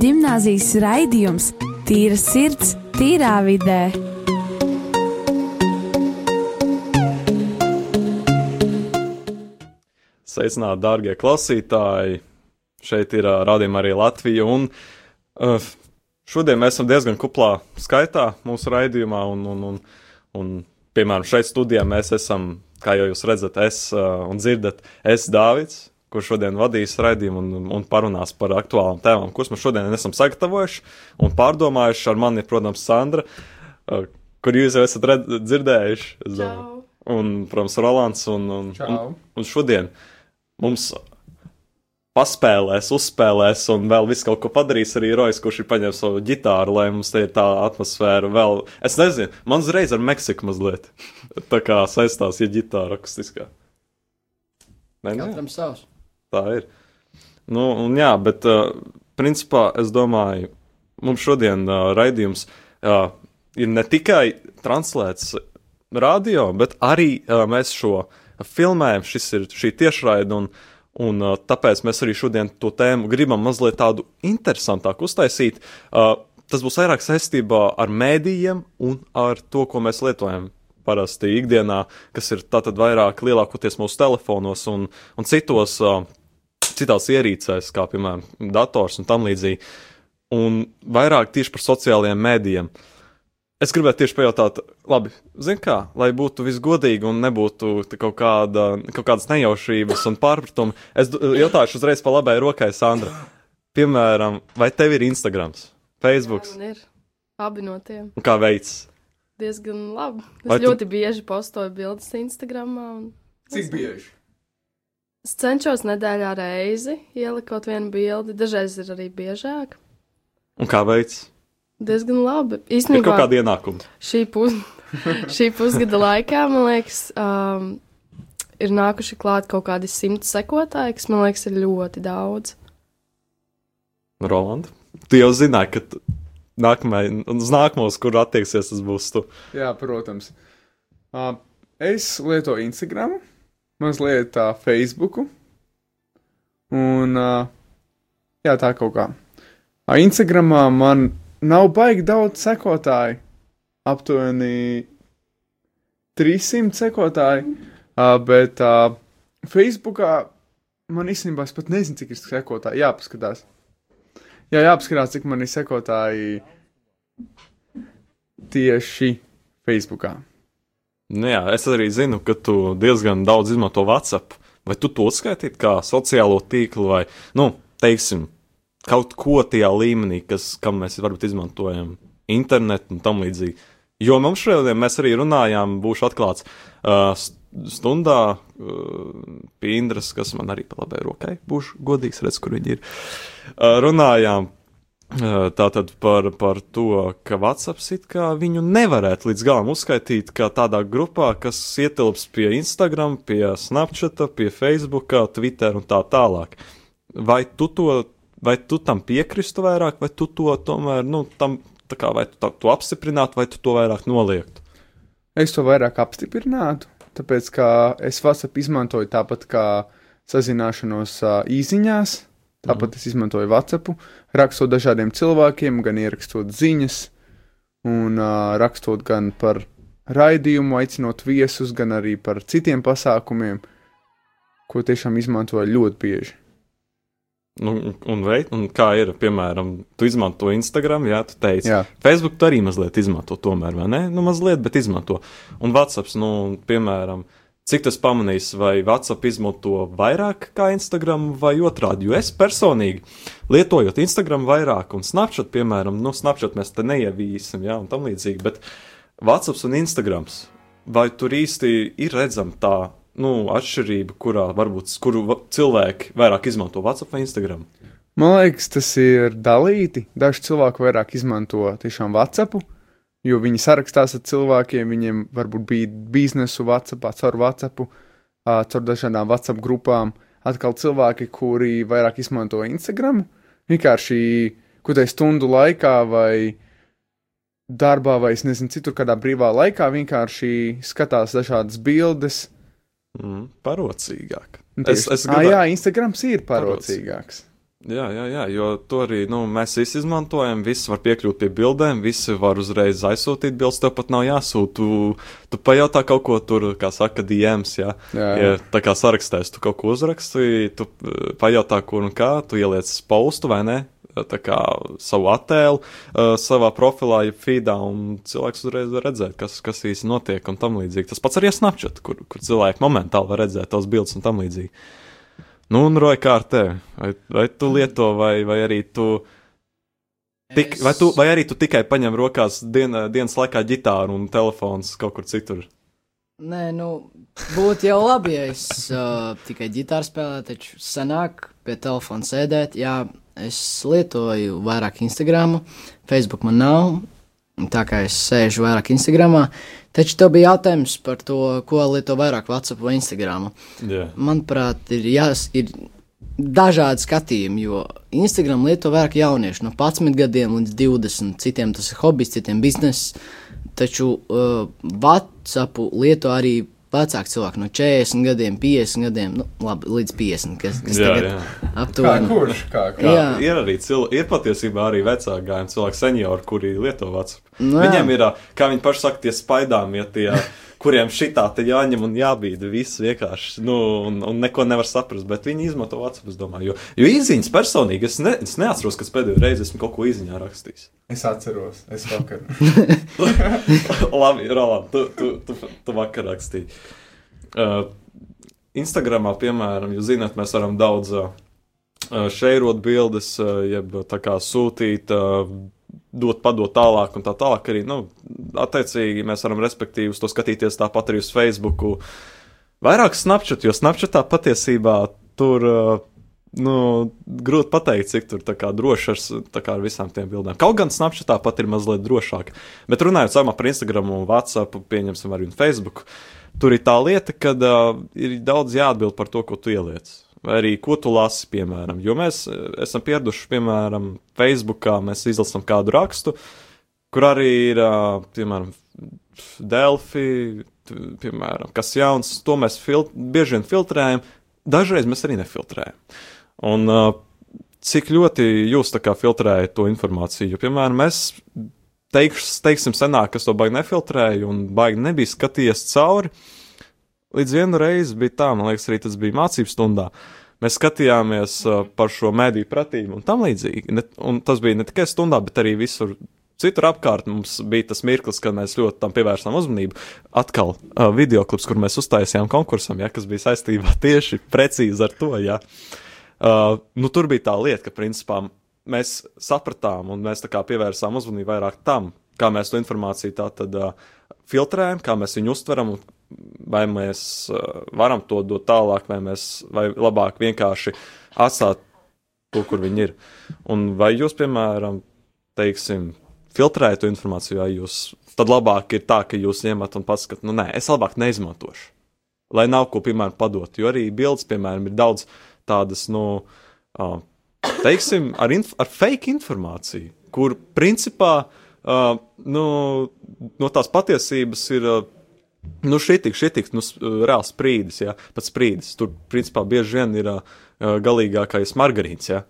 gimnāzijas raidījums Tīra sirds, tīrā vidē. Sveicināti, darbie klausītāji! Šeit ir rādījuma arī Latvija. Un, uh, šodien mēs esam diezgan kuplā skaitā mūsu raidījumā. Un, un, un, un, piemēram, šeit studijā mēs esam, kā jau jūs redzat, es uh, un dzirdat, es Dāvids, kurš šodien vadīs raidījumu un, un parunās par aktuālām tēmām, kuras mēs šodien esam sagatavojuši un pārdomājuši. Ar mani ir, protams, Sandra, uh, kur jūs jau esat redz, dzirdējuši. Čau. Un, protams, Rolands un, un, Čau. un, un šodien mums paspēlēs, uzspēlēs un vēl visu kaut ko padarīs arī Rojas, kurš ir paņēmis savu ģitāru, lai mums te ir tā atmosfēra vēl. Es nezinu, man uzreiz ar Meksiku mazliet tā kā saistās, ja ģitāra akustiskā. Ne, ne? Katram savs. Tā ir. Nu, un jā, bet uh, principā es domāju, mums šodien uh, raidījums uh, ir ne tikai translēts radio, bet arī uh, mēs šo filmējam. Šis ir šī tiešraide, un, un uh, tāpēc mēs arī šodien to tēmu gribam mazliet tādu interesantāku uztaisīt. Uh, tas būs vairāk saistībā ar mēdījiem un ar to, ko mēs lietojam parasti ikdienā, kas ir tātad vairāk lielākoties mūsu telefonos un, un citos, uh, citās ierīcēs, kā piemēram dators un tam līdzīgi, un vairāk tieši par sociālajiem mēdījiem. Es gribētu tieši pajautāt, labi, zin kā, lai būtu viss godīgi un nebūtu te kaut, kāda, kaut kādas nejaušības un pārpratumi. Es jautāšu uzreiz pa labai rokai, Sandra. Piemēram, vai tev ir Instagrams, Facebook Man ir abi no tiem. un kā veids? Diezgan labi. Es Vai Vai tu- ļoti bieži postoju bildes Instagram. Un... Cik bieži? Es cenšos nedēļā reizi ielikot vienu bildi, dažreiz ir arī biežāk. Un kā veids? Diezgan labi. Ir kaut Īstenībā kāda ienākuma. šī, pus... šī pusgada laikā, man liekas, um, ir nākuši klāt kaut kādi simti sekotāji, kas man liekas ir ļoti daudz. Rolanda. Tu jau zināji, ka tu- nākamai, uz nākamos, kur attieksies, tas būs tu. Jā, protams. Uh, es lietoju Instagram, mazliet uh, Facebook. Un uh, jā, tā kaut kā. Instagramā man nav baigi daudz sekotāju. Aptuveni 300 sekotāji. Uh, bet uh, Facebookā man īstenībā es pat nezinu, cik ir sekotāji. Jāpaskatās. Jā, jāpaskatās, cik man ir sekotāji tieši Facebookā. Nu, jā, es arī zinu, ka tu diezgan daudz izmanto WhatsApp. Vai tu to uzskaitītu kā sociālo tīklu vai, nu, teiksim, kaut ko tajā līmenī, kas, kam mēs varbūt izmantojam internetu un tam līdzīgi. Jo mums šodien mēs arī runājām, būšu atklāts uh, st- stundā uh, pie Indras, kas man arī pa labai rokai, būšu godīgs, redz, kur viņi ir. Uh, runājām tātad par, par to, ka WhatsApp it kā viņu nevarētu līdz galam uzskaitīt kā tādā grupā, kas ietilps pie Instagram, pie Snapchat, pie Facebook, Twitter un tā tālāk. Vai tu to, vai tu tam piekristu vairāk, vai tu to tomēr, nu, tam, tā kā, vai tu tā- to apstiprinātu, vai tu to vairāk noliegtu? Es to vairāk apstiprinātu, tāpēc ka es WhatsApp izmantoju tāpat kā sazināšanos uh, īsiņās, tāpat es izmantoju WhatsApp, rakstot dažādiem cilvēkiem, gan ierakstot ziņas, un uh, rakstot gan par raidījumu, aicinot viesus, gan arī par citiem pasākumiem, ko tiešām izmantoju ļoti bieži. Nu, un, vei, un kā ir, piemēram, tu izmanto Instagram, jā, tu teici, Jā. Facebook tu arī mazliet izmanto, tomēr, vai ne? Nu, mazliet, bet izmanto. Un WhatsApp, nu, piemēram, cik tas pamanīs, vai WhatsApp izmanto vairāk kā Instagram vai otrādi? Jo es personīgi, lietojot Instagram vairāk un Snapchat, piemēram, nu, Snapchat mēs te neievīsim, jā, un tam līdzīgi, bet WhatsApp un Instagrams, vai tur īsti ir redzama tā, nu, atšķirība, kurā varbūt, kuru cilvēki vairāk izmanto WhatsApp vai Instagram? Man liekas, tas ir dalīti. Daži cilvēki vairāk izmanto tiešām WhatsApp, jo viņi sarakstās ar cilvēkiem, viņiem varbūt bija biznesu WhatsApp, caur WhatsApp, caur dažādām WhatsApp grupām. Atkal cilvēki, kuri vairāk izmanto Instagram, vienkārši kaut kādā stundu laikā vai darbā, vai es nezinu, citur kādā brīvā laikā, vienkārši skatās dažādas bildes. Mm, parocīgāk. Es, es Ā, gribēju, jā, Instagrams ir parocīgāks. Jā, jā, jā, jo to arī nu, mēs visi izmantojam. Visi var piekļūt pie bildēm, visi var uzreiz aizsūtīt bildes. Tev pat nav jāsūta. Tu, tu pajautā kaut ko tur, kā saka, DMs. Jā, Jā, jā. ja tā kā sarakstēs, tu kaut ko uzrakstīji, tu eh, pajautā, kur un kā, tu ieliec postu vai ne. Tā kā savu attēlu uh, savā profilā, ja feedā, un cilvēks uzreiz var redzēt, kas, kas īsti notiek un tam līdzīgi. Tas pats arī ar Snapchat, kur, kur cilvēki momentāli var redzēt tos bildes un tam līdzīgi. Nu, un Roja, kā ar tevi? Vai, vai tu lieto, vai, vai arī tu. Tik, vai, tu, vai arī tu tikai paņem rokās dien, dienas laikā ģitāru un telefons kaut kur citur? Nē, nu, būtu jau labi, ja es uh, tikai ģitāru spēlētu, taču sanāk pie telefona sēdēt. Jā, es lietoju vairāk Instagram, Facebook man nav, tā kā es sēžu vairāk Instagramā. Taču tev bija jautājums par to, ko lieto vairāk WhatsApp vai Instagram. Jā, Manuprāt, ir, jās, ir dažādi skatījumi, jo Instagram lieto vairāk jauniešu, no 11 gadiem līdz 20. Citiem tas ir hobijs, citiem bizness. Taču uh, WhatsApp lieto arī vecāki cilvēki no 40 gadiem, 50 gadiem, nu, labi, līdz 50, kas, kas jā, tagad jā. Kā aptuveni. kurš? Kā, kā? Jā, ir arī cilvēki, ir patiesībā arī vecāki gājumi, cilvēki, seniori, kuri lieto WhatsApp. Nu, jā. Viņiem ir, kā viņi paši saka, tie spaidām, ja tie, kuriem šitā te jāņem un jābīda, viss vienkārši, nu, un, un neko nevar saprast, bet viņi izmanto WhatsApp, es domāju, jo, jo īziņas personīgi, es, ne, es neatceros, kas pēdējo reizi esmu kaut ko īziņā rakstījis. Es atceros, es vakar. Labi, Roland, tu, tu, tu, tu vakar rakstīji. Uh, Instagramā, piemēram, jūs zināt, mēs varam daudz uh, šeirot bildes, uh, jeb tā kā sūtīt, uh, dot, padot tālāk un tā tālāk. Arī, nu, attiecīgi, mēs varam respektīvi uz to skatīties tāpat arī uz Facebook. Vairāk Snapchat, jo Snapchatā patiesībā tur. Nu, grūti pateikt, cik tur tā kā droši ar, tā kā ar visām tiem bildēm. Kaut gan Snapchatā pat ir mazliet drošāk. Bet runājot samā par Instagram, un WhatsApp, pieņemsim arī un Facebook, tur ir tā lieta, ka uh, ir daudz jāatbild par to, ko tu ieliec. Vai arī ko tu lasi, piemēram. Jo mēs eh, esam pieraduši, piemēram, Facebookā, mēs izlasām kādu rakstu, kur arī ir, uh, piemēram, Delphi, t- piemēram, kas jauns, to mēs bieži vien filtrējam, dažreiz mēs arī nefiltrējam. Un uh, cik ļoti jūs tā kā filtrējat to informāciju? Jo, piemēram, mēs teikš, teiksim, senāk, kas to baigi nefiltrēja un baigi nebija skatījies cauri. Līdz vienu reizi bija tā, man liekas, arī tas bija mācību stundā. Mēs skatījāmies uh, par šo mediju pratību un tam līdzīgi. Ne, un tas bija ne tikai stundā, bet arī visur citur apkārt. Mums bija tas mirklis, kad mēs ļoti tam pievērsām uzmanību. Atkal uh, video klips, kur mēs uztaisījām konkursam, ja, kas bija saistībā tieši precīzi ar to. Ja. Uh, nu, tur bija tā lieta, ka principā mēs sapratām un mēs pievērsām uzmanību vairāk tam, kā mēs to informāciju tā tad uh, filtrējam, kā mēs viņu uztveram, un vai mēs uh, varam to dot tālāk, vai mēs vai labāk vienkārši atstāt to, kur viņi ir. Un vai jūs, piemēram, teiksim, filtrējat to informāciju, vai jūs tad labāk ir tā, ka jūs ņemat un pasakat, nu nē, es labāk neizmantošu. Lai nav ko, piemēram, padot, jo arī bildes, piemēram, ir daudz tādas, nu, uh, teiksim, ar, inf ar fake informāciju, kur principā uh, nu, no tās patiesības ir. Uh, Nu, šī tik, šī tik, nu, s- reāls sprīdis, jā, pats sprīdis. Tur, principā, bieži vien ir uh, galīgākais margarīns, jā.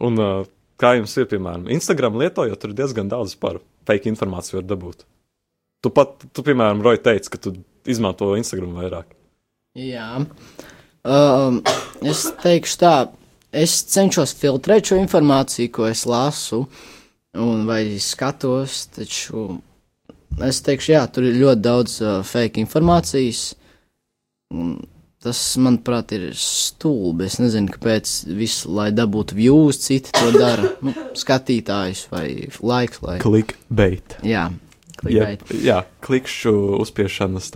Un, uh, kā jums ir, piemēram, Instagram lietojot, tur diezgan daudz par fake informāciju var dabūt. Tu pat, tu, piemēram, Roja teici, ka tu izmanto Instagram vairāk. Jā. Um, es teikšu tā, es cenšos filtrēt šo informāciju, ko es lasu, un vai skatos, taču es teikšu, jā, tur ir ļoti daudz uh, fake informācijas, tas, manuprāt, ir stulbi. Es nezinu, kāpēc visu, lai dabūtu views, citi to dara, nu, skatītājus vai laiks, lai. Clickbait. Jā, Jā, klikbait. jā, klikšķu uzspiešanas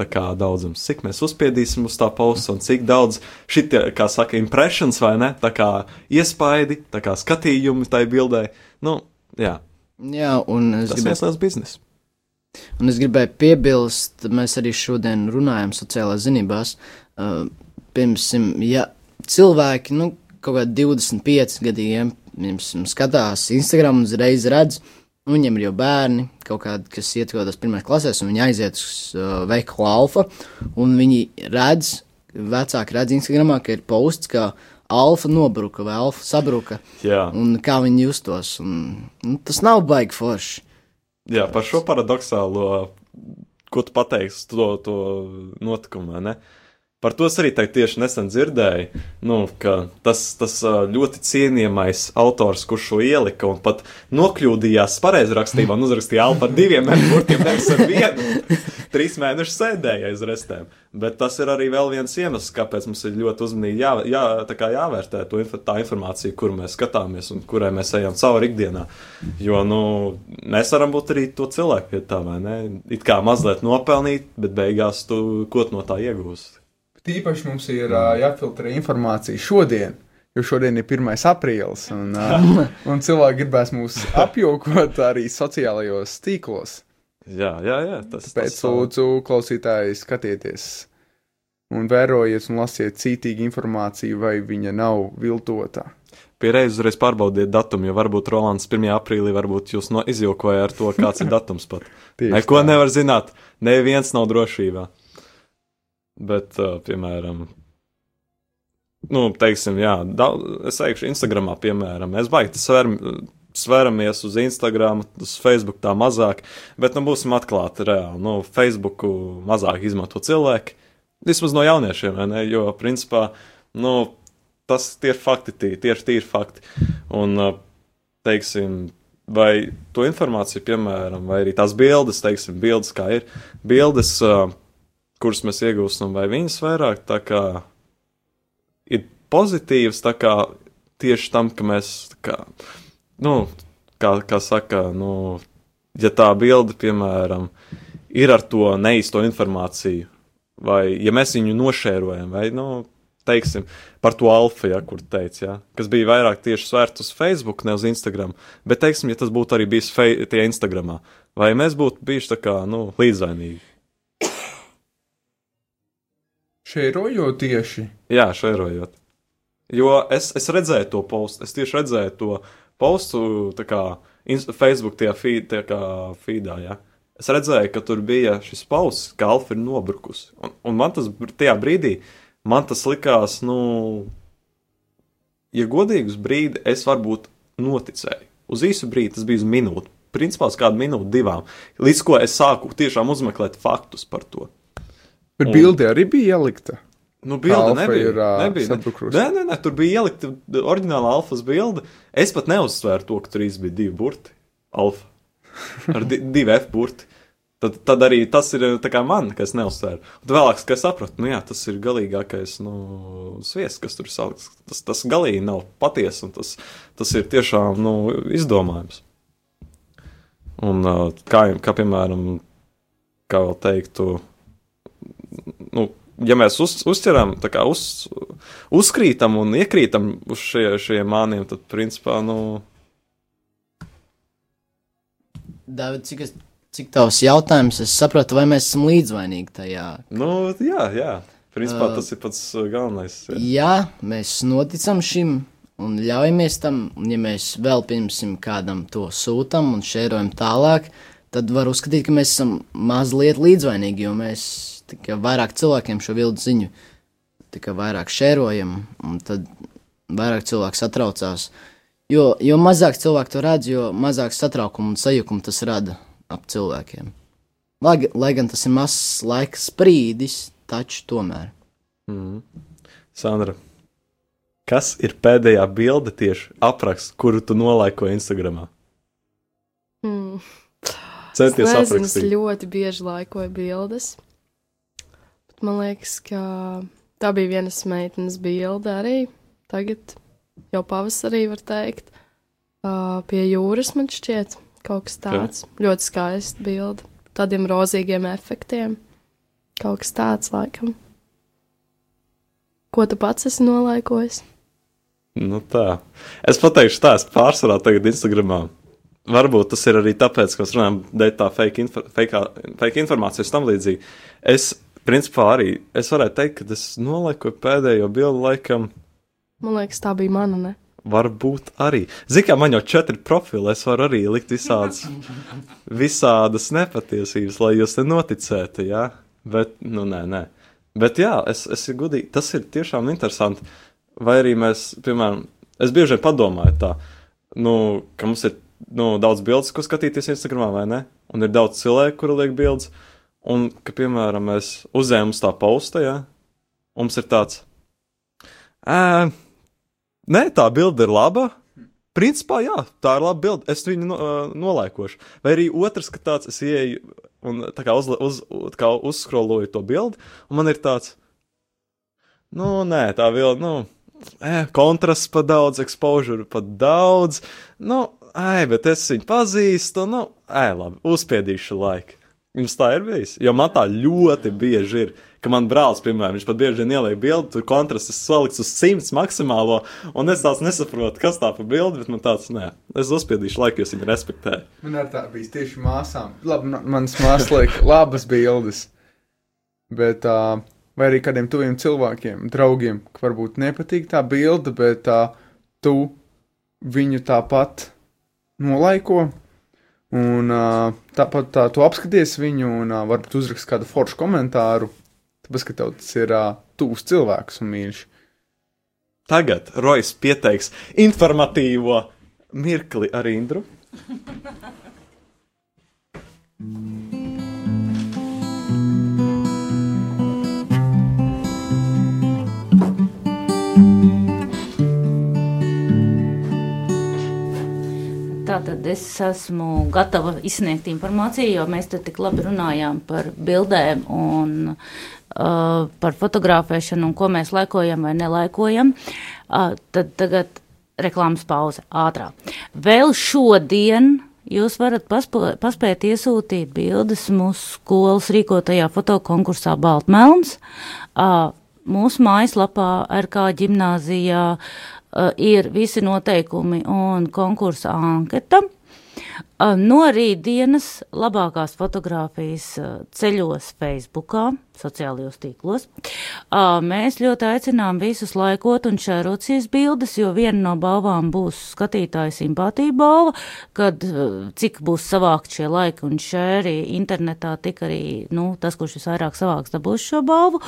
daudzums. Cik mēs uzspiedīsim uz tā pausa un cik daudz šitie, kā saka, impressions vai ne, tā kā iespaidi, tā kā skatījumi tai bildē. Nu, jā, Jā, un es tas ir gribēju viens liels biznes. Un es gribēju piebilst, mēs arī šodien runājam sociālās zinībās. Uh, piemēram, ja cilvēki, nu, kaut kādi 25 gadiem, piemēram, skatās Instagram un uzreiz redz, nu, viņiem ir jau bērni, kaut kādi, kas iet kaut kādās pirmās klasēs, un viņi aiziet uz uh, veikalu alfa, un viņi redz, vecāki redz Instagramā, ka ir posts, ka alfa nobruka vai alfa sabruka, Jā, un kā viņi justos. Un, nu, tas nav baigi forši. Jā, par šo paradoxālo, ko tu pateiksi, to, to notikumu, ne? Par to es arī tieši nesen dzirdēju, nu, ka tas, tas ļoti cienījamais autors, kurš šo ielika un pat nokļūdījās pareizrakstībā un uzrakstīja alfa ar diviem burtiem, nevis ar vienu. Trīs mēnešus sēdēja aiz restēm. Bet tas ir arī vēl viens iemesls, kāpēc mums ir ļoti uzmanīgi jā, jā, jāvērtē to, tā informācija, kuru mēs skatāmies un kurai mēs ejam cauri ikdienā. Jo, nu, mēs varam būt arī to cilvēku vietā, vai ne? It kā mazliet nopelnīt, bet beigās tu ko no tā iegūsi. Tīpaši mums ir uh, jāfiltrē informācija šodien, jo šodien ir 1. aprīlis, un, uh, un cilvēki gribēs mūs apjokot arī sociālajos tīklos. Jā, jā, jā tas Pēc tas, lūdzu, klausītāji, skatieties un vērojiet un lasiet cītīgi informāciju, vai viņa nav viltota. Pierreiz uzreiz pārbaudiet datumu, jo varbūt Rolands 1. aprīlī varbūt jūs no izjokoja ar to, kāds ir datums pat. Neko tā. nevar zināt, neviens nav drošībā. Bet, uh, piemēram, nu, teiksim, jā, daudz, es teikšu, Instagramā, piemēram, mēs baigi sveram, sveramies uz Instagram, uz Facebook tā mazāk, bet, nu, būsim atklāti reāli, nu, Facebooku mazāk izmanto cilvēki, vismaz no jauniešiem, ne, jo, principā, nu, tas tie ir fakti, tie, tieši tīri fakti, un, teiksim, vai to informāciju, piemēram, vai arī tās bildes, teiksim, bildes kā ir, bildes, uh, kuras mēs iegūstam, vai viņas vairāk tā kā ir pozitīvas, tā kā tieši tam, ka mēs, kā, nu, kā, kā saka, nu, ja tā bilde, piemēram, ir ar to neīsto informāciju, vai ja mēs viņu nošērojam, vai, nu, teiksim, par to alfa, ja, kur teica, ja, kas bija vairāk tieši svērts uz Facebook, ne uz Instagram, bet, teiksim, ja tas būtu arī bijis tie Instagramā, vai mēs būtu bijuši tā kā, nu, līdzainīgi. Šērojot tieši. Jā, šērojot. Jo es, es redzēju to postu, es tieši redzēju to postu, tā kā Facebook tajā feed, tā kā feedā, jā. Es redzēju, ka tur bija šis posts, ka Alfa ir nobrukusi. Un, un man tas tajā brīdī, man tas likās, nu, ja godīgi uz brīdi, es varbūt noticēju. Uz īsu brīdi tas bija uz minūti. Principā uz kādu minūti, divām. Līdz ko es sāku tiešām uzmeklēt faktus par to. Bet Un- bilde arī bija ielikta. Nu, bilde nebija. ir, ā, nebija ne- sabrukusi. nē, nē, nē, tur bija ielikta oriģināla alfas bilde. Es pat neuzsvēru to, ka tur bija divi burti. Alfa. Ar di divi F burti. Tad, tad arī tas ir man, kas neuzsvēru. Un tad vēlāk, kad sapratu, nu jā, tas ir galīgākais nu, sviests, kas tur salikts. Tas, tas galīgi nav patiesa, un tas, tas ir tiešām nu, izdomājums. Un kā, kā piemēram, kā vēl teiktu, nu, ja mēs uz, uzķeram, kā uz, uzkrītam un iekrītam uz šie, šiem māniem, tad, principā, nu, David, cik, es, cik tavs jautājums, es sapratu, vai mēs esam līdzvainīgi tajā. nu jā, jā. Principā Ā. tas ir pats uh, galvenais. Jā. Jā, mēs noticam šim un ļaujamies tam, un ja mēs vēl pirmsim kādam to sūtam un šērojam tālāk, tad var uzskatīt, ka mēs esam mazliet līdzvainīgi, jo mēs tikai vairāk cilvēkiem šo vildu ziņu tikai vairāk šērojam, un tad vairāk cilvēku satraucās. Jo, jo mazāk cilvēku to redz, jo mazāk satraukumu un sajukumu tas rada ap cilvēkiem. Lai, lai gan tas ir mazs laika sprīdis, taču tomēr. Mm. Sandra, kas ir pēdējā bilde tieši apraksts, kuru tu nolaiko Instagramā? Mm. Centies es nezinu, es aprakstīt. ļoti bieži laikoju bildes. Man liekas, ka tā bija vienas meitenes bilde arī. Tagad jau pavasarī var teikt. Uh, pie jūras man šķiet kaut kas tāds. Okay. Ļoti skaists bilde. Tādiem rozīgiem efektiem. Kaut kas tāds laikam. Ko tu pats esi nolaikojis? Nu tā. Es pateikšu tā, es pārsvarā tagad Instagramā. Varbūt tas ir arī tāpēc, ka mēs runājam dēļ tā fake, info, fake, fake informācijas tam līdzīgi. Es, principā, arī es varētu teikt, ka es nolaikoju pēdējo bildi laikam. Man liekas, tā bija mana, ne? Varbūt arī. Ziniet, kā man jau četri profili, es varu arī likt visādas, visādas nepatiesības, lai jūs te noticētu, jā. Bet, nu, nē, nē. Bet, jā, es, es gudīgi. Tas ir tiešām interesanti. vai arī mēs, piemēram, es bieži vien padomāju tā, nu, ka mums ir nu, daudz bildes, ko skatīties Instagramā, vai ne? Un ir daudz cilvēku, kuri liek bildes, un ka, piemēram, mēs uzējām uz tā pausta, ja, mums ir tāds, ē, nē, tā bilde ir laba. Principā, jā, tā ir laba bilde. Es viņu no, nolaikošu. Vai arī otrs, ka tāds es ieeju un tā kā, uz, uz, kā uzskroloju to bildi, un man ir tāds, nu, nē, tā bilde, nu, e, kontrasts pa daudz, exposure pa daudz, nu, ai, bet es viņu pazīstu, nu, ai, labi, uzspiedīšu laiku. Jums tā ir bijis? Jo man tā ļoti bieži ir, ka man brālis, piemēram, viņš pat bieži ieliek bildi, tur kontrasts salikts uz 100 maksimālo, un es tās nesaprotu, kas tā pa bildi, bet man tāds, nē, es uzspiedīšu laiku, jo es viņu respektēju. Man ar tā bija tieši māsām. Labi, man- manas māsas liek labas bildes. Bet, uh, vai arī kādiem tuviem cilvēkiem, draugiem, ka varbūt nepatīk tā bilde, bet uh, tu viņu tāpat nolaiko. Un tāpat tā, tu apskaties viņu un varbūt uzrakst kādu foršu komentāru. Tāpēc, ka tev tas ir tuvs cilvēks un mīļš. Tagad Rojas pieteiks informatīvo mirkli ar Indru. Tātad es esmu gatava izsniegt informāciju, jo mēs te tik labi runājām par bildēm un uh, par fotografēšanu un ko mēs laikojam vai nelaikojam. Uh, tad tagad reklāmas pauze ātrā. Vēl šodien jūs varat paspo, paspēt iesūtīt bildes mūsu skolas rīkotajā fotokonkursā Baltmelns. Uh, mūsu mājaslapā RK ģimnāzijā ir visi noteikumi un konkursa anketa. Uh, no rītdienas labākās fotografijas uh, ceļos Facebookā, sociālajos tīklos. Uh, mēs ļoti aicinām visus laikot un šērot šīs bildes, jo viena no balvām būs skatītāja simpātija balva, kad uh, cik būs savākt šie laiki un šēri internetā, tik arī nu, tas, kurš visvairāk savāks, dabūs šo balvu.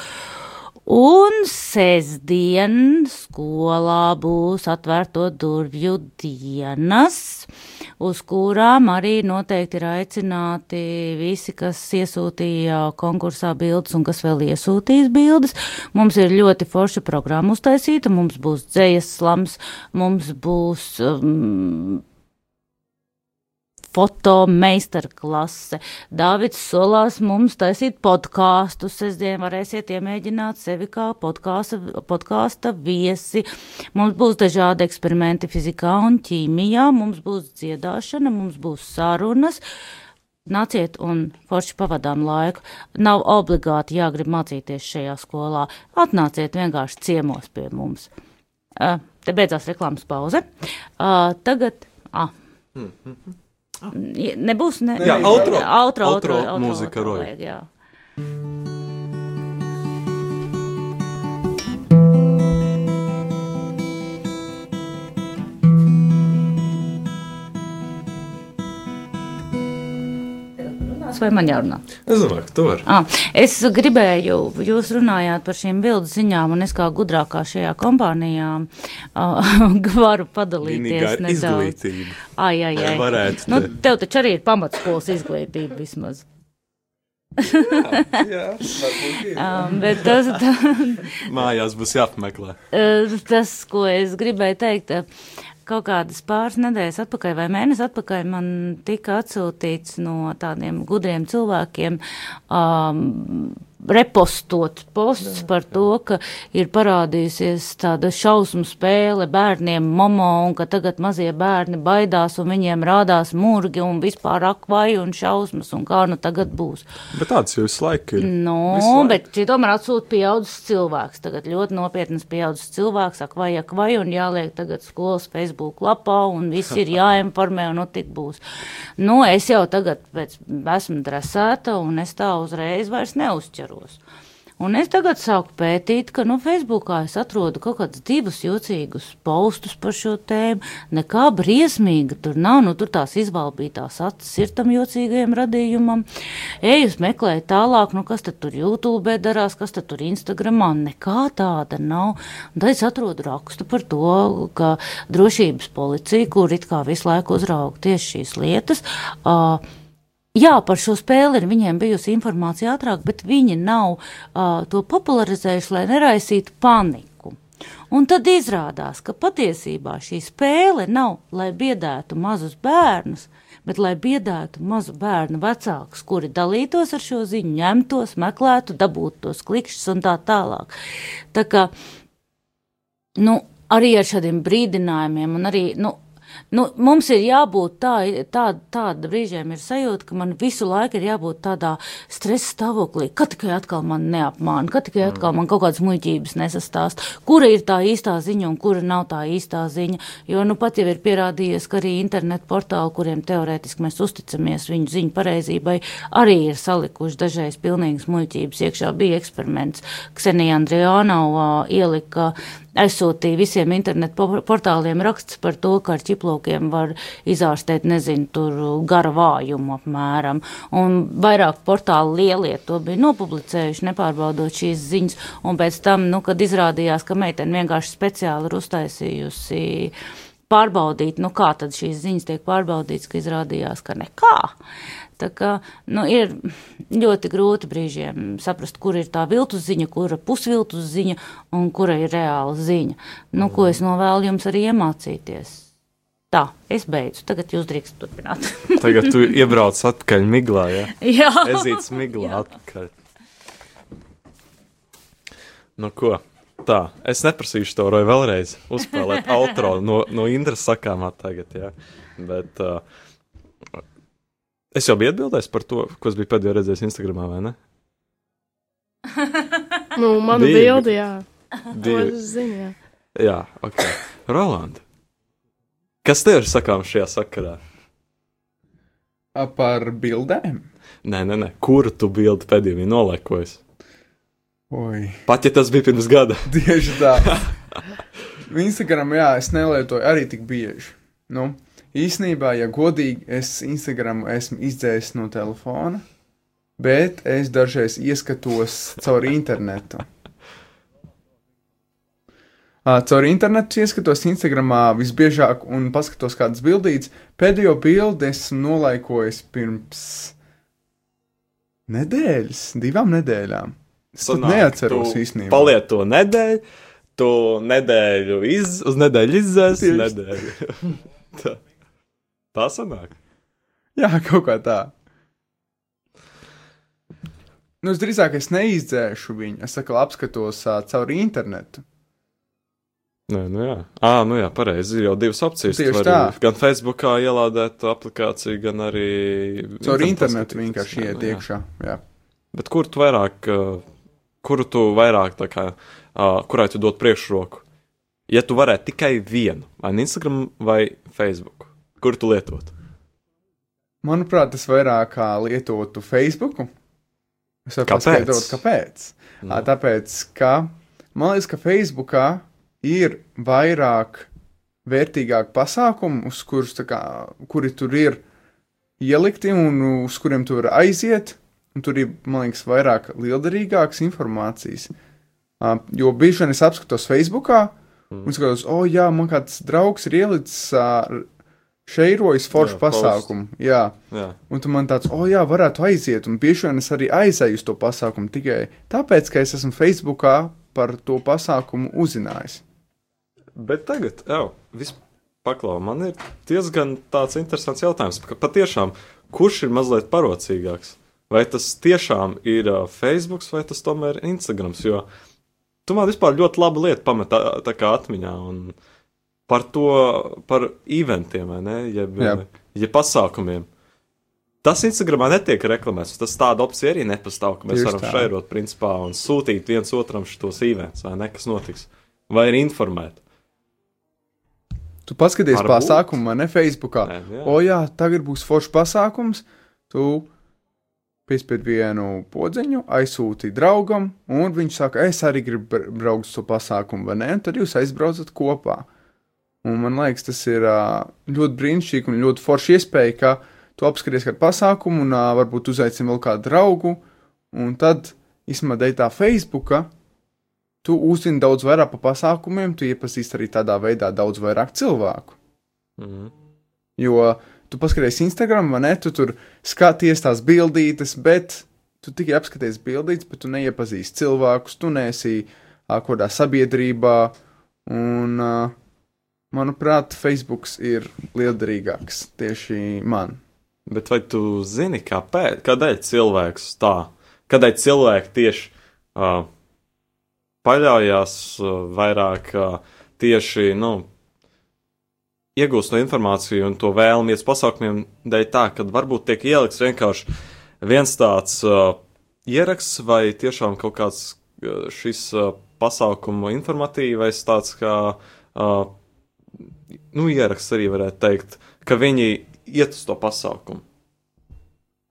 Un sestdien skolā būs atvērto durvju dienas, uz kurām arī noteikti ir aicināti visi, kas iesūtīja konkursā bildes un kas vēl iesūtīs bildes. Mums ir ļoti forša programma uztaisīta, mums būs dzējas slams, mums būs. Um, fotomeistarklase. Dāvids solās mums taisīt podkāstu. Sestdien varēsiet iemēģināt sevi kā podkāsta, podkāsta viesi. Mums būs dažādi eksperimenti fizikā un ķīmijā, mums būs dziedāšana, mums būs sarunas. Nāciet un forši pavadām laiku. Nav obligāti jāgrib mācīties šajā skolā. Atnāciet vienkārši ciemos pie mums. Uh, te beidzās reklāmas pauze. Uh, tagad. Ah. Nebūs ne. Jā, outro. outro, Outro outro, mūzika, outro Roja. vajag, jā. Vai man jārunā? Es domāju, ka tu vari. Ah, es gribēju, jūs runājāt par šīm bildes ziņām, un es kā gudrākā šajā kompānijā uh, varu padalīties Vienīgā nedaudz. izglītība. Ai, ai, ai. Varētu Nu, te- tev taču arī ir pamatskolas izglītība vismaz. Jā, ir. Um, bet tas, tā, Mājās būs jāapmeklē. tas, ko es gribēju teikt, kaut kādas pāris nedēļas atpakaļ vai mēnesi atpakaļ man tika atsūtīts no tādiem gudriem cilvēkiem um, repostot posts par to, ka ir parādījusies tāda šausmu spēle bērniem momo un ka tagad mazie bērni baidās un viņiem rādās murgi un vispār akvai un šausmas un kā nu tagad būs. Bet tāds jau visu laiku ir. Nu, laiku. bet šī tomēr atsūta pieaudzis cilvēks. Tagad ļoti nopietnas pieaudzis cilvēks, ak, vai, ak, vai, un jāliek tagad skolas Facebook lapā, un viss ir jāinformē, un nu tik būs. Nu, es jau tagad pēc, esmu dresēta, un es tā uzreiz vairs neuzķeros. Un es tagad sāku pētīt, ka no Facebookā es atrodu kaut kādus divus jocīgus postus par šo tēmu. Nekā briesmīga tur nav, nu tur tās izvalbītās acis ir tam jocīgajam radījumam. Eju, meklēju tālāk, nu kas tad tur YouTube darās, kas tad tur Instagramā, nekā tāda nav. Un tad es atrodu rakstu par to, ka drošības policija, kur it kā visu laiku uzrauga tieši šīs lietas, uh, Jā, par šo spēli ir viņiem bijusi informācija ātrāk, bet viņi nav uh, to popularizējuši, lai neraisītu paniku. Un tad izrādās, ka patiesībā šī spēle nav, lai biedētu mazus bērnus, bet lai biedētu mazu bērnu vecākus, kuri dalītos ar šo ziņu, ņemtos, meklētu, dabūtu tos klikšķus un tā tālāk. Tā kā, nu, arī ar šādiem brīdinājumiem un arī, nu, Nu, mums ir jābūt tā, tā, tāda brīžiem ir sajūta, ka man visu laiku ir jābūt tādā stresa stāvoklī, ka tikai atkal man neapmāna, ka tikai atkal man kaut kādas muļķības nesastāst, kura ir tā īstā ziņa un kura nav tā īstā ziņa. Jo nu pat jau ir pierādījies, ka arī internetu portāli, kuriem teorētiski mēs uzticamies viņu ziņu pareizībai, arī ir salikuši dažreiz pilnīgas muļķības. Iekšā bija eksperiments. Ksenija Andriānova ielika aizsūtīja visiem internetu portāliem raksts par to, ka ar ķiplokiem var izārstēt, nezinu, tur gara vājumu apmēram. Un vairāk portāli lielie to bija nopublicējuši, nepārbaudot šīs ziņas. Un pēc tam, nu, kad izrādījās, ka meitene vienkārši speciāli ir uztaisījusi pārbaudīt, nu kā tad šīs ziņas tiek pārbaudītas, ka izrādījās, ka nekā. Tā kā nu, ir ļoti grūti brīžiem saprast, kur ir tā viltus ziņa, kura pusviltus ziņa un kura ir reāla ziņa. Nu, ko es novēlu jums arī iemācīties. Tā, es beidzu. Tagad jūs drīkstat turpināt. Tagad tu iebrauc atpakaļ miglā, ja? Jā, Ezīts miglā Jā. atpakaļ. Nu ko? Tā, es neprasīšu to roju vēlreiz uzspēlēt outro no, no Indras sakāmā tagad, jā. Bet uh, es jau biju atbildējis par to, ko es biju pēdējo redzējis Instagramā, vai ne? Nu, manu Divi. bildi, jā. To Divi. es zinu, jā. Jā, ok. Roland, kas tev ir sakāms šajā sakarā? A, Par bildēm. Nē, nē, nē, kuru tu bildi pēdējā biji nolaikojis? Oi, Pat ja tas bija pirms gada. tieši tā. Instagram, jā, es nelietoju arī tik bieži. Nu, īsnībā, ja godīgi, es Instagram esmu izdzēsis no telefona, bet es dažreiz ieskatos caur internetu. Caur internetu ieskatos Instagramā visbiežāk un paskatos kādas bildītas. Pēdējo bildi esmu nolaikojis pirms nedēļas, divām nedēļām. Es Sanāk, neatceros īstenībā. Paliet to nedēļu, tu nedēļu iz, uz nedēļu izdzēs, nedēļu. tā. sanāk. Jā, kaut kā tā. Nu, es drīzāk es neizdzēšu viņu. Es saku, apskatos uh, caur internetu. Nē, nu jā, à, nu jā pareizi. Ir jau divas opcijas. Tieši tā. Gan Facebookā ielādēt aplikāciju, gan arī. Caur internetu vienkārši Jā, iet nu jā. iekšā. Jā. Bet kur tu vairāk, kuru tu vairāk, kā, kurai tu dod priekšroku? Ja tu varētu tikai vienu, vai Instagram vai Facebook, kur tu lietot? Manuprāt, es vairāk kā lietotu Facebook. Es varu Kāpēc? paskaidrot, kāpēc. Nu. Ā, Tāpēc, ka man liekas, ka Facebookā ir vairāk vērtīgāku pasākumu, uz kurus, kā, kuri tur ir ielikti un uz kuriem tu vari aiziet. Un tur ir, man liekas, vairāk lielderīgākas informācijas. Uh, jo bieži vien es apskatos Facebookā un skatos, o, oh, jā, man kāds draugs ir ielicis uh, šeirojas foršu Jā, pasākumu. Jā, Jā, un tu man tāds, o, oh, jā, varētu aiziet. Un bieži vien es arī aizēju uz to pasākumu tikai tāpēc, ka es esmu Facebookā par to pasākumu uzzinājis. bet tagad, jau, viss paklau, man ir diezgan tāds interesants jautājums. Patiešām, kurš ir mazliet parocīgāks? Vai tas tiešām ir uh, Facebook vai tas tomēr ir Instagrams? Jo tu man vispār ļoti labu lietu pamet tā, tā kā atmiņā. Un par to, par eventiem, vai ne? Jeb, Jā. jeb pasākumiem. Tas Instagramā netiek reklamēts. Tas tāda opcija arī nepastāv, ka mēs Tieši varam tā. šairot principā un sūtīt viens otram šos events, vai ne, kas notiks. Vai ir informēt. Tu paskaties Varbūt. pasākumu, vai ne Facebookā. Nē, jā. O, jā, tagad būs foršs pasākums. Tu piespiedu vienu podziņu, aizsūtīja draugam, un viņš saka, es arī gribu br- braukt uz to pasākumu, vai ne? Un tad jūs aizbraucat kopā. Un man liekas, tas ir ļoti brīnišķīgi un ļoti forši iespēja, ka tu apskaties kādu pasākumu un varbūt uzaicini vēl kādu draugu, un tad, īstenībā, dēļ tā Facebooka, tu uzzini daudz vairāk par pasākumiem, tu iepazīsti arī tādā veidā daudz vairāk cilvēku. Mhm. Jo tu paskaties Instagram, vai ne? Tu tur skaties tās bildītes, bet tu tikai apskaties bildītes, bet tu neiepazīsti cilvēkus, tu neesi kaut kādā sabiedrībā. Un, ā, manuprāt, Facebook ir liederīgāks tieši man. Bet vai tu zini, kāpēc? Kādēļ cilvēks tā? Kādēļ cilvēki tieši uh, paļaujas uh, vairāk uh, tieši, nu, iegūst to informāciju un to vēlamies pasākumiem dēļ tā, ka varbūt tiek ielikts vienkārši viens tāds uh, ieraksts vai tiešām kaut kāds uh, šis uh, pasākumu informatīvais tāds kā, uh, nu, ieraksts arī varētu teikt, ka viņi iet uz to pasākumu.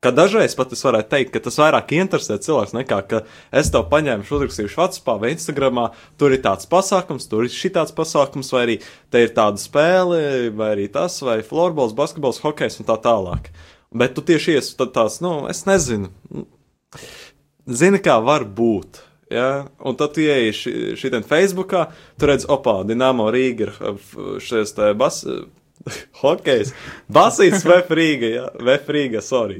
Ka dažreiz pat es varētu teikt, ka tas vairāk interesē cilvēks nekā, ka es tev paņēmu, uzrakstīšu WhatsApp vai Instagramā, tur ir tāds pasākums, tur ir šitāds pasākums, vai arī te ir tāda spēle, vai arī tas, vai florbols, basketbols, hokejs un tā tālāk. Bet tu tieši iesi tad tās, nu, es nezinu, zini, kā var būt. Ja? Un tad tu ieeji šī Facebookā, tu redz, opā, Dienāmo Rīga ir šis te bas. Hokejs, basīts, vefrīga, jā, vefrīga, sorry.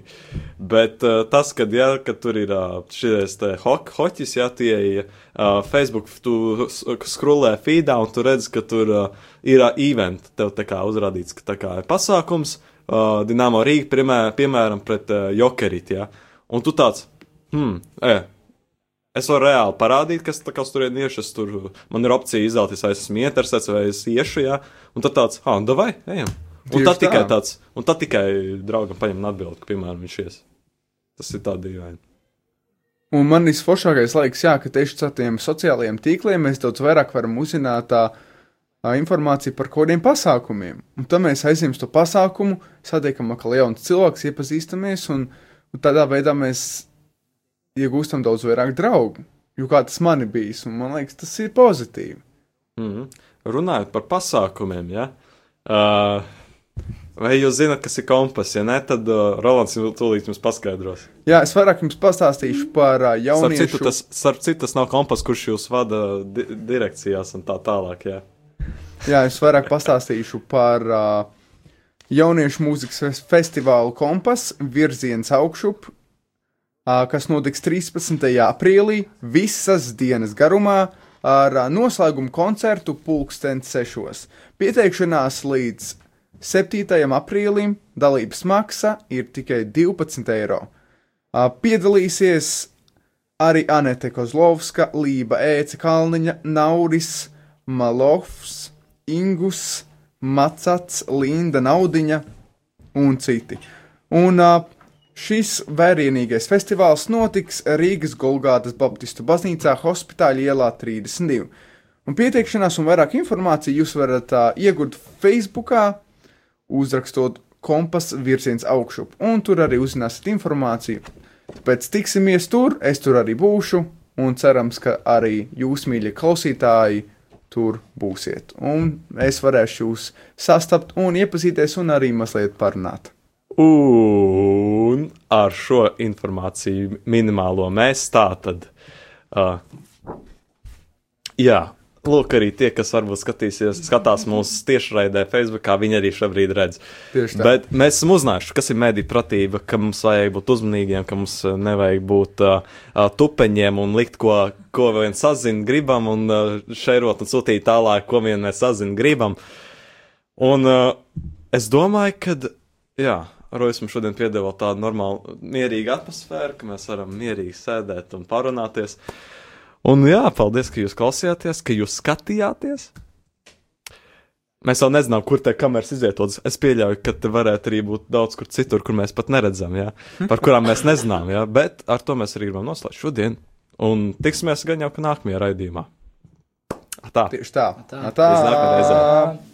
Bet uh, tas, kad, jā, kad tur ir uh, šis te hok, hoķis, jā, tie ir uh, Facebook, tu skrulē feedā un tu redz, ka tur uh, ir uh, event, tev tā kā uzrādīts, ka tā kā ir pasākums, uh, Dinamo Rīga, piemēram, piemēram pret uh, Jokerit, jā. Un tu tāds, hmm, e, Es varu reāli parādīt, kas, kas tur ir iešu. Tur man ir opcija izvēlēties, vai es esmu interesēts, vai es iešu, jā. Un tad tāds, ah, nu vai, ejam. Un Tieši tad tikai tā. tāds, un tad tikai draugam paņem un atbild, ka, piemēram, viņš ies. Tas ir tā dīvaini. Un man visforšākais laiks, jā, ka tieši caur tiem sociālajiem tīkliem mēs daudz vairāk varam uzzināt tā, informāciju par kaut kādiem pasākumiem. Un tad mēs aizjām uz to pasākumu, satiekam atkal jauns cilvēks, iepazīstamies, un, un tādā veidā mēs iegūstam daudz vairāk draugu. Jo kā tas man ir bijis, un man liekas, tas ir pozitīvi. Mm -hmm. Runājot par pasākumiem, ja? uh, vai jūs zināt, kas ir kompas? Ja nē, tad uh, Rolands tūlīt jums paskaidros. Jā, es vairāk jums pastāstīšu par uh, Starp jauniešu. citu, tas, starp citu, tas nav kompas, kurš jūs vada di direkcijās un tā tālāk. Ja? Jā, es vairāk pastāstīšu par uh, jauniešu mūzikas fes- festivālu kompas virziens augšup, kas notiks 13. aprīlī visas dienas garumā ar noslēgumu koncertu pulksten sešos. Pieteikšanās līdz 7. aprīlim dalības maksa ir tikai 12 eiro. Piedalīsies arī Anete Kozlovska, Lība Ēce Kalniņa, Nauris, Malovs, Ingus, Macats, Linda Naudiņa un citi. Un uh, šis vērienīgais festivāls notiks Rīgas Golgātas Baptistu baznīcā Hospitāļa ielā 32. Un pieteikšanās un vairāk informāciju jūs varat uh, iegūt Facebookā, uzrakstot kompas virziens augšup, un tur arī uzzināsiet informāciju. Tāpēc tiksimies tur, es tur arī būšu, un cerams, ka arī jūs, mīļie klausītāji, tur būsiet. Un es varēšu jūs sastapt un iepazīties, un arī mazliet parunāt. Un ar šo informāciju minimālo mēs tā tad. Uh, jā, lūk, arī tie, kas varbūt skatīsies, skatās mūsu tiešraidē, Facebookā, viņi arī šobrīd redz. Tieši tā. Bet mēs esam uzzinājuši, kas ir mediju pratība, ka mums vajag būt uzmanīgiem, ka mums nevajag būt uh, tupeņiem un likt, ko, ko vien sazin gribam, un uh, šērot un sūtīt tālāk, ko vien mēs sazin gribam. Un uh, es domāju, ka, jā, Rojas mums šodien piedāvā tādu normālu, mierīgu atmosfēru, ka mēs varam mierīgi sēdēt un parunāties. Un jā, paldies, ka jūs klausījāties, ka jūs skatījāties. Mēs vēl nezinām, kur te kameras izvietotas. Es pieļauju, ka te varētu arī būt daudz kur citur, kur mēs pat neredzam, jā, par kurām mēs nezinām, jā, bet ar to mēs arī gribam noslēgt šodien. Un tiksimies gan jau ka nākamajā raidījumā. Tā. Tieši tā. Tā. tā. Līdz